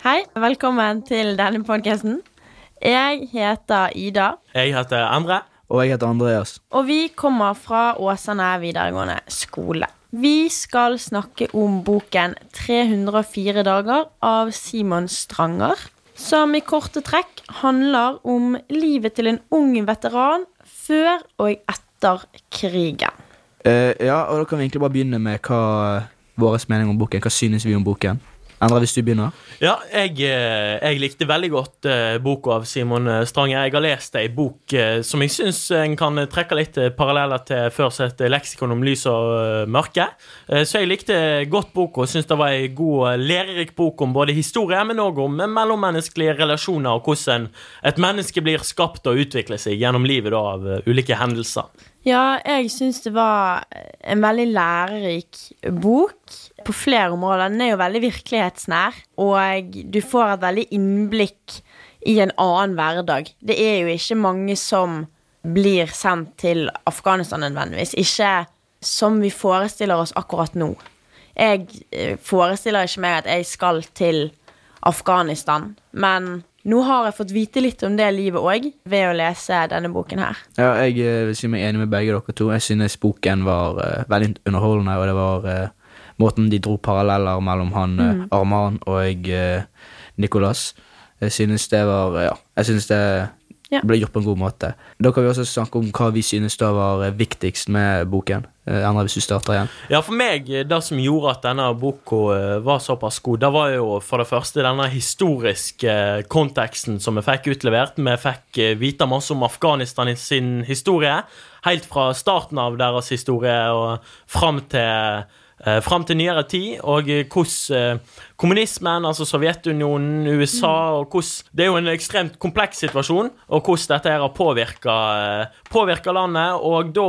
Hei, velkommen til denne podkasten. Jeg heter Ida, Jeg heter Endre. Og jeg heter Andreas. og vi kommer fra Åsane videregående skole. Vi skal snakke om boken 304 dager av Simon Stranger, som i korte trekk handler om livet til en ung veteran før og etter krigen. Eh, ja, og da kan vi egentlig bare begynne med hva vår mening om boken. Hva synes vi om boken? Endre, hvis du begynner. Ja, jeg, eh, jeg likte veldig godt uh, boka av Simon Strange. Jeg har lest ei bok uh, som jeg syns en kan trekke litt eh, paralleller til før sitt leksikon om lys og eh, mørke. Eh, så jeg likte godt boka og syns det var ei god, eh, lærerik bok om både historie, men òg om mellommenneskelige relasjoner og hvordan et menneske blir skapt og utvikler seg gjennom livet da, av eh, ulike hendelser. Ja, jeg syns det var en veldig lærerik bok på flere områder. Den er jo veldig virkelighetsnær, og du får et veldig innblikk i en annen hverdag. Det er jo ikke mange som blir sendt til Afghanistan nødvendigvis. Ikke som vi forestiller oss akkurat nå. Jeg eh, forestiller ikke meg at jeg skal til Afghanistan, men nå har jeg fått vite litt om det livet òg ved å lese denne boken her. Ja, jeg eh, vil si meg enig med begge dere to. Jeg synes boken var uh, veldig underholdende, og det var uh, måten de dro paralleller mellom han eh, Arman og jeg, Nicolas. Jeg synes det var Ja, jeg synes det Ja. ble gjort på en god måte. Da kan vi også snakke om hva vi synes da var eh, viktigst med boken. Eh, Endre, hvis du starter igjen. Ja, for meg, eh, det som gjorde at denne boka var såpass god, det var jo for det første denne historiske konteksten som vi fikk utlevert. Vi fikk vite masse om Afghanistan sin historie, helt fra starten av deres historie og fram til eh, Fram til nyere tid, og eh, hvordan eh, kommunismen, altså Sovjetunionen, USA og hvordan Det er jo en ekstremt kompleks situasjon, og hvordan dette her har påvirka, påvirka landet, og da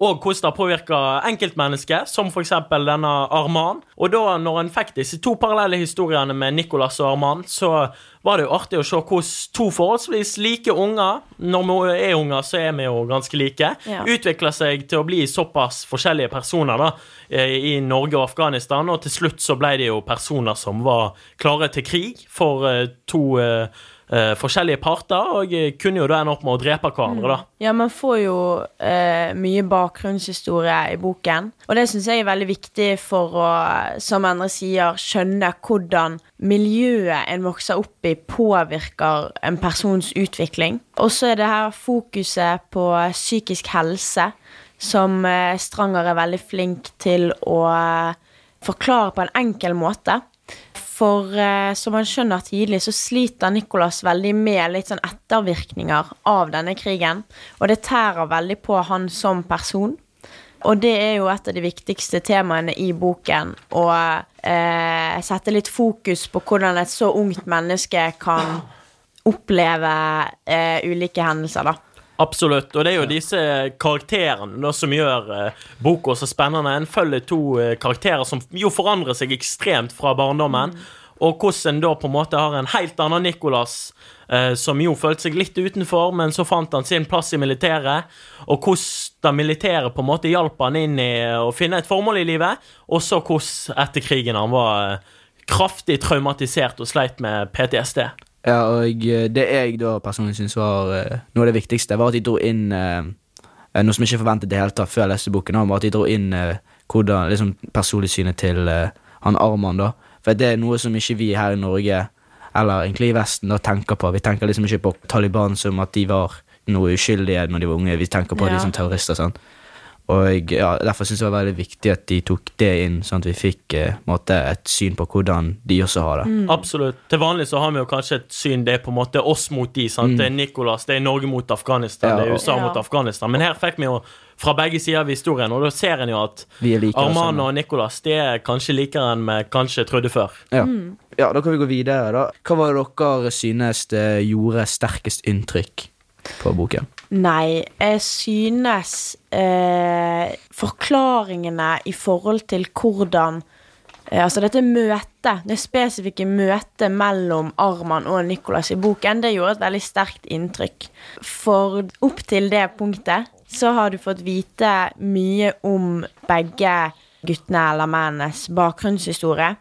og hvordan det har påvirka enkeltmennesker, som f.eks. denne Arman. Og da når en fikk disse to parallelle historiene med Nicolas og Arman, så var det jo artig å se hvordan to forholdsvis like unger, når vi er unger, så er vi jo ganske like, Ja. utvikla seg til å bli såpass forskjellige personer da, eh, i Norge og Afghanistan, og til slutt så ble det jo personer som var klare til krig for to to eh, forskjellige parter, og eh, kunne jo da ende opp med å drepe hverandre, da. Ja, man får jo eh, mye bakgrunnshistorie i boken. Og det syns jeg er veldig viktig for å, som andre sier, skjønne hvordan miljøet en vokser opp i, påvirker en persons utvikling. Og så er det her fokuset på psykisk helse, som eh, Stranger er veldig flink til å eh, forklare på en enkel måte. For eh, som man skjønner tidlig, så sliter Nicholas veldig med litt sånn ettervirkninger av denne krigen. Og det tærer veldig på han som person. Og det er jo et av de viktigste temaene i boken. Å eh, sette litt fokus på hvordan et så ungt menneske kan oppleve eh, ulike hendelser, da. Absolutt. Og det er jo disse karakterene da, som gjør eh, boka så spennende. En følger to eh, karakterer som jo forandrer seg ekstremt fra barndommen. Og hvordan en da på en måte har en helt annen Nicolas, eh, som jo følte seg litt utenfor, men så fant han sin plass i militæret. Og hvordan det militæret på en måte hjalp han inn i å finne et formål i livet. Og så hvordan etter krigen han var kraftig traumatisert og sleit med PTSD. Ja, og eh, det jeg da personlig syns var eh, noe av det viktigste, var at de dro inn eh, Noe som jeg ikke forventet det hele tatt før jeg leste boken, var at de dro inn hvordan, liksom personligsynet til han Arman, da. For det er noe som ikke vi her i Norge, eller egentlig i Vesten, da tenker på. Vi tenker liksom ikke på Taliban som at de var noe uskyldige når de var unge. Vi tenker på Ja. de som terrorister. sant? Og ja, Derfor syns jeg det var veldig viktig at de tok det inn, sånn at vi fikk eh, måte, et syn på hvordan de også har det. Absolutt. Til vanlig så har vi jo kanskje et syn det er på en måte oss mot de. sant? Det er Nicolas, det er Norge mot Afghanistan, Ja, det er USA Ja. mot Afghanistan. Men her fikk vi jo fra begge sider av historien, og da ser en jo at. Arman og Nicolas det er kanskje likere enn vi kanskje trodde før. Ja. ja, da kan vi gå videre, da. Hva var det dere synes det gjorde sterkest inntrykk på boken? Nei, jeg synes eh, forklaringene i forhold til hvordan eh, Altså dette møtet, det spesifikke møtet mellom Arman og Nicolas i boken, det gjorde et veldig sterkt inntrykk. For opp til det punktet så har du fått vite mye om begge guttene eller mennenes bakgrunnshistorie.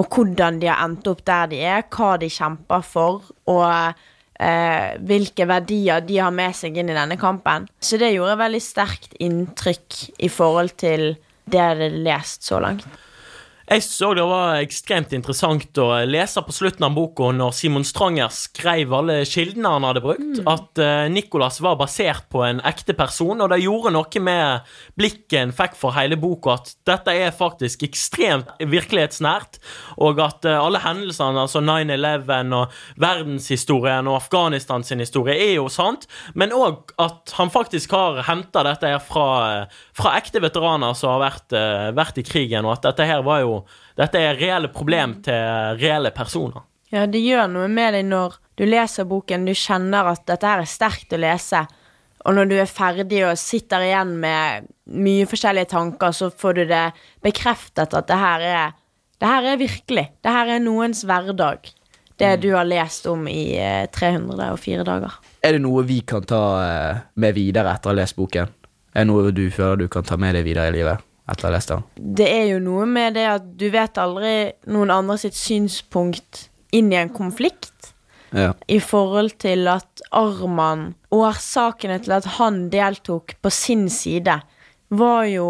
Og hvordan de har endt opp der de er, hva de kjemper for, og eh, hvilke verdier de har med seg inn i denne kampen. Så det gjorde veldig sterkt inntrykk i forhold til det jeg hadde lest så langt. Jeg så det var ekstremt interessant å lese på slutten av boka når Simon Stranger skrev alle kildene han hadde brukt, at uh, Nicholas var basert på en ekte person, og det gjorde noe med blikket en fikk for hele boka, at dette er faktisk ekstremt virkelighetsnært, og at uh, alle hendelsene, altså 9-11 og verdenshistorien og Afghanistan sin historie, er jo sant, men òg at han faktisk har henta dette her fra, fra, ekte veteraner som har vært, vært i krigen, og at dette her var jo dette er reelle problem til reelle personer. Ja, det gjør noe med deg når du leser boken, du kjenner at dette her er sterkt å lese, og når du er ferdig og sitter igjen med mye forskjellige tanker, så får du det bekreftet at det her er, det her er virkelig. Det her er noens hverdag. Det du har lest om i 304 dager. Er det noe vi kan ta eh, med videre etter å ha lest boken? Er det noe du føler du kan ta med deg videre i livet? Etter ha den. Det er jo noe med det at du vet aldri noen andre sitt synspunkt inn i en konflikt. Ja. I forhold til at Arman Årsakene til at han deltok på sin side, var jo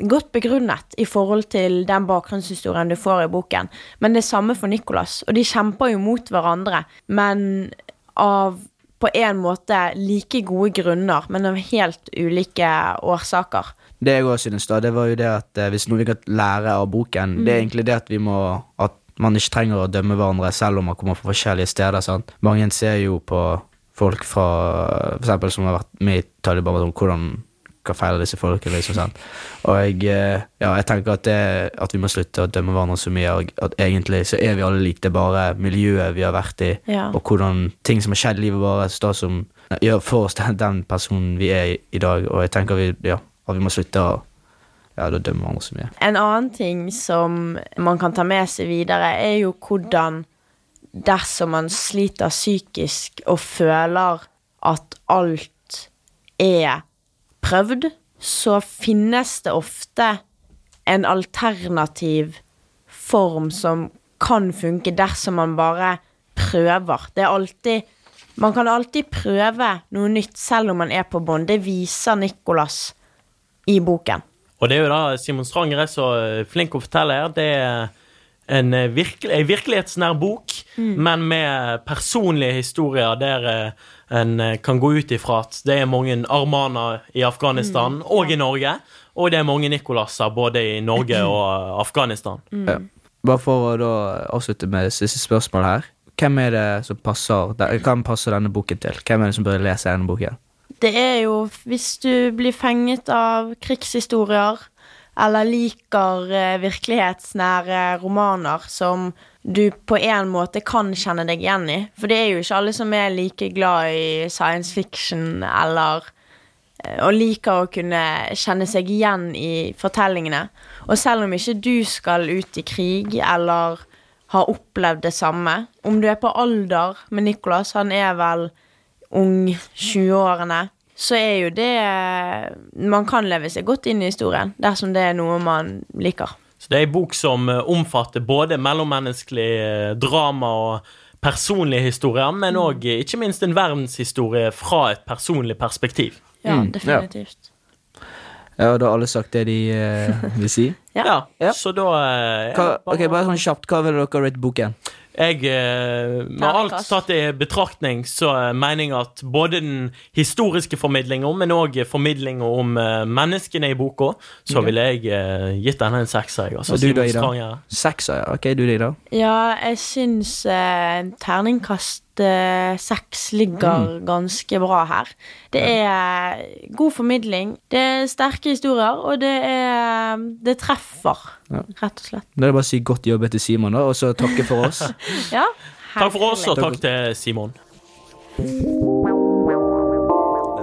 godt begrunnet i forhold til den bakgrunnshistorien du får i boken. Men det er samme for Nicholas, og de kjemper jo mot hverandre. Men av på en måte like gode grunner, men av helt ulike årsaker. Det jeg også synes, da, det var jo det at eh, hvis noe vi kan lære av boken, det er mm. egentlig det at vi må At man ikke trenger å dømme hverandre selv om man kommer fra forskjellige steder. sant? Mange ser jo på folk fra eksempel som har vært med i Taliban, hvordan hva feiler disse folkene, liksom. sant? Og jeg, eh, ja, jeg tenker at, det, at vi må slutte å dømme hverandre så mye. og At egentlig så er vi alle like. Det er bare miljøet vi har vært i, ja. og hvordan ting som har skjedd i livet vårt, som gjør for oss den, den personen vi er i, i dag. Og jeg tenker vi, ja, at vi må slutte å ja, da dømmer man så mye. En annen ting som man kan ta med seg videre, er jo hvordan dersom man sliter psykisk og føler at alt er prøvd, så finnes det ofte en alternativ form som kan funke dersom man bare prøver. Det er alltid Man kan alltid prøve noe nytt selv om man er på bånd. Det viser Nicolas i boken. Og det er jo da Simon Stranger er så flink å fortelle her. Det er en, virkelig, en virkelighetsnær bok, mm. men med personlige historier der eh, en kan gå ut ifra at det er mange armaner i Afghanistan mm. og i Norge, og det er mange Nicolasser både i Norge og Afghanistan. Mm. Ja. Bare for å da avslutte med siste spørsmål her. Hvem er det som passer, hvem passer denne boken til? Hvem er det som bør lese denne boken? det er jo hvis du blir fenget av krigshistorier, eller liker eh, virkelighetsnære romaner som du på en måte kan kjenne deg igjen i. For det er jo ikke alle som er like glad i science fiction eller eh, og liker å kunne kjenne seg igjen i fortellingene. Og selv om ikke du skal ut i krig eller har opplevd det samme Om du er på alder med Nicholas, han er vel ung 20-årene, så er jo det Man kan leve seg godt inn i historien dersom det er noe man liker. Så det er ei bok som eh, omfatter både mellommenneskelig eh, drama og personlige historier, men òg mm. ikke minst en verdenshistorie fra et personlig perspektiv. Ja, mm, definitivt. Ja. ja, da har alle sagt det de uh, vil si? ja. ja. så da uh, hva, Ok, Bare sånn kjapt, hva vil dere rate boken? Jeg, eh, med alt tatt i betraktning, så mener jeg at både den historiske formidlinga, men òg formidlinga om eh, menneskene i boka, så ville jeg gitt denne en sekser. Altså, Og du da, Ida? Sekser, ja. Ok, du Ida? Ja, jeg syns eh, terningkast seks ligger mm. ganske bra her. Det er god formidling, det er sterke historier, og det er Det treffer, ja. rett og slett. Da er det bare å si godt jobbet til Simon, da, og så takke for oss. ja, takk for oss, og takk til Simon. Det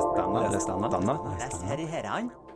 stemmer, det stemmer. Det stemmer.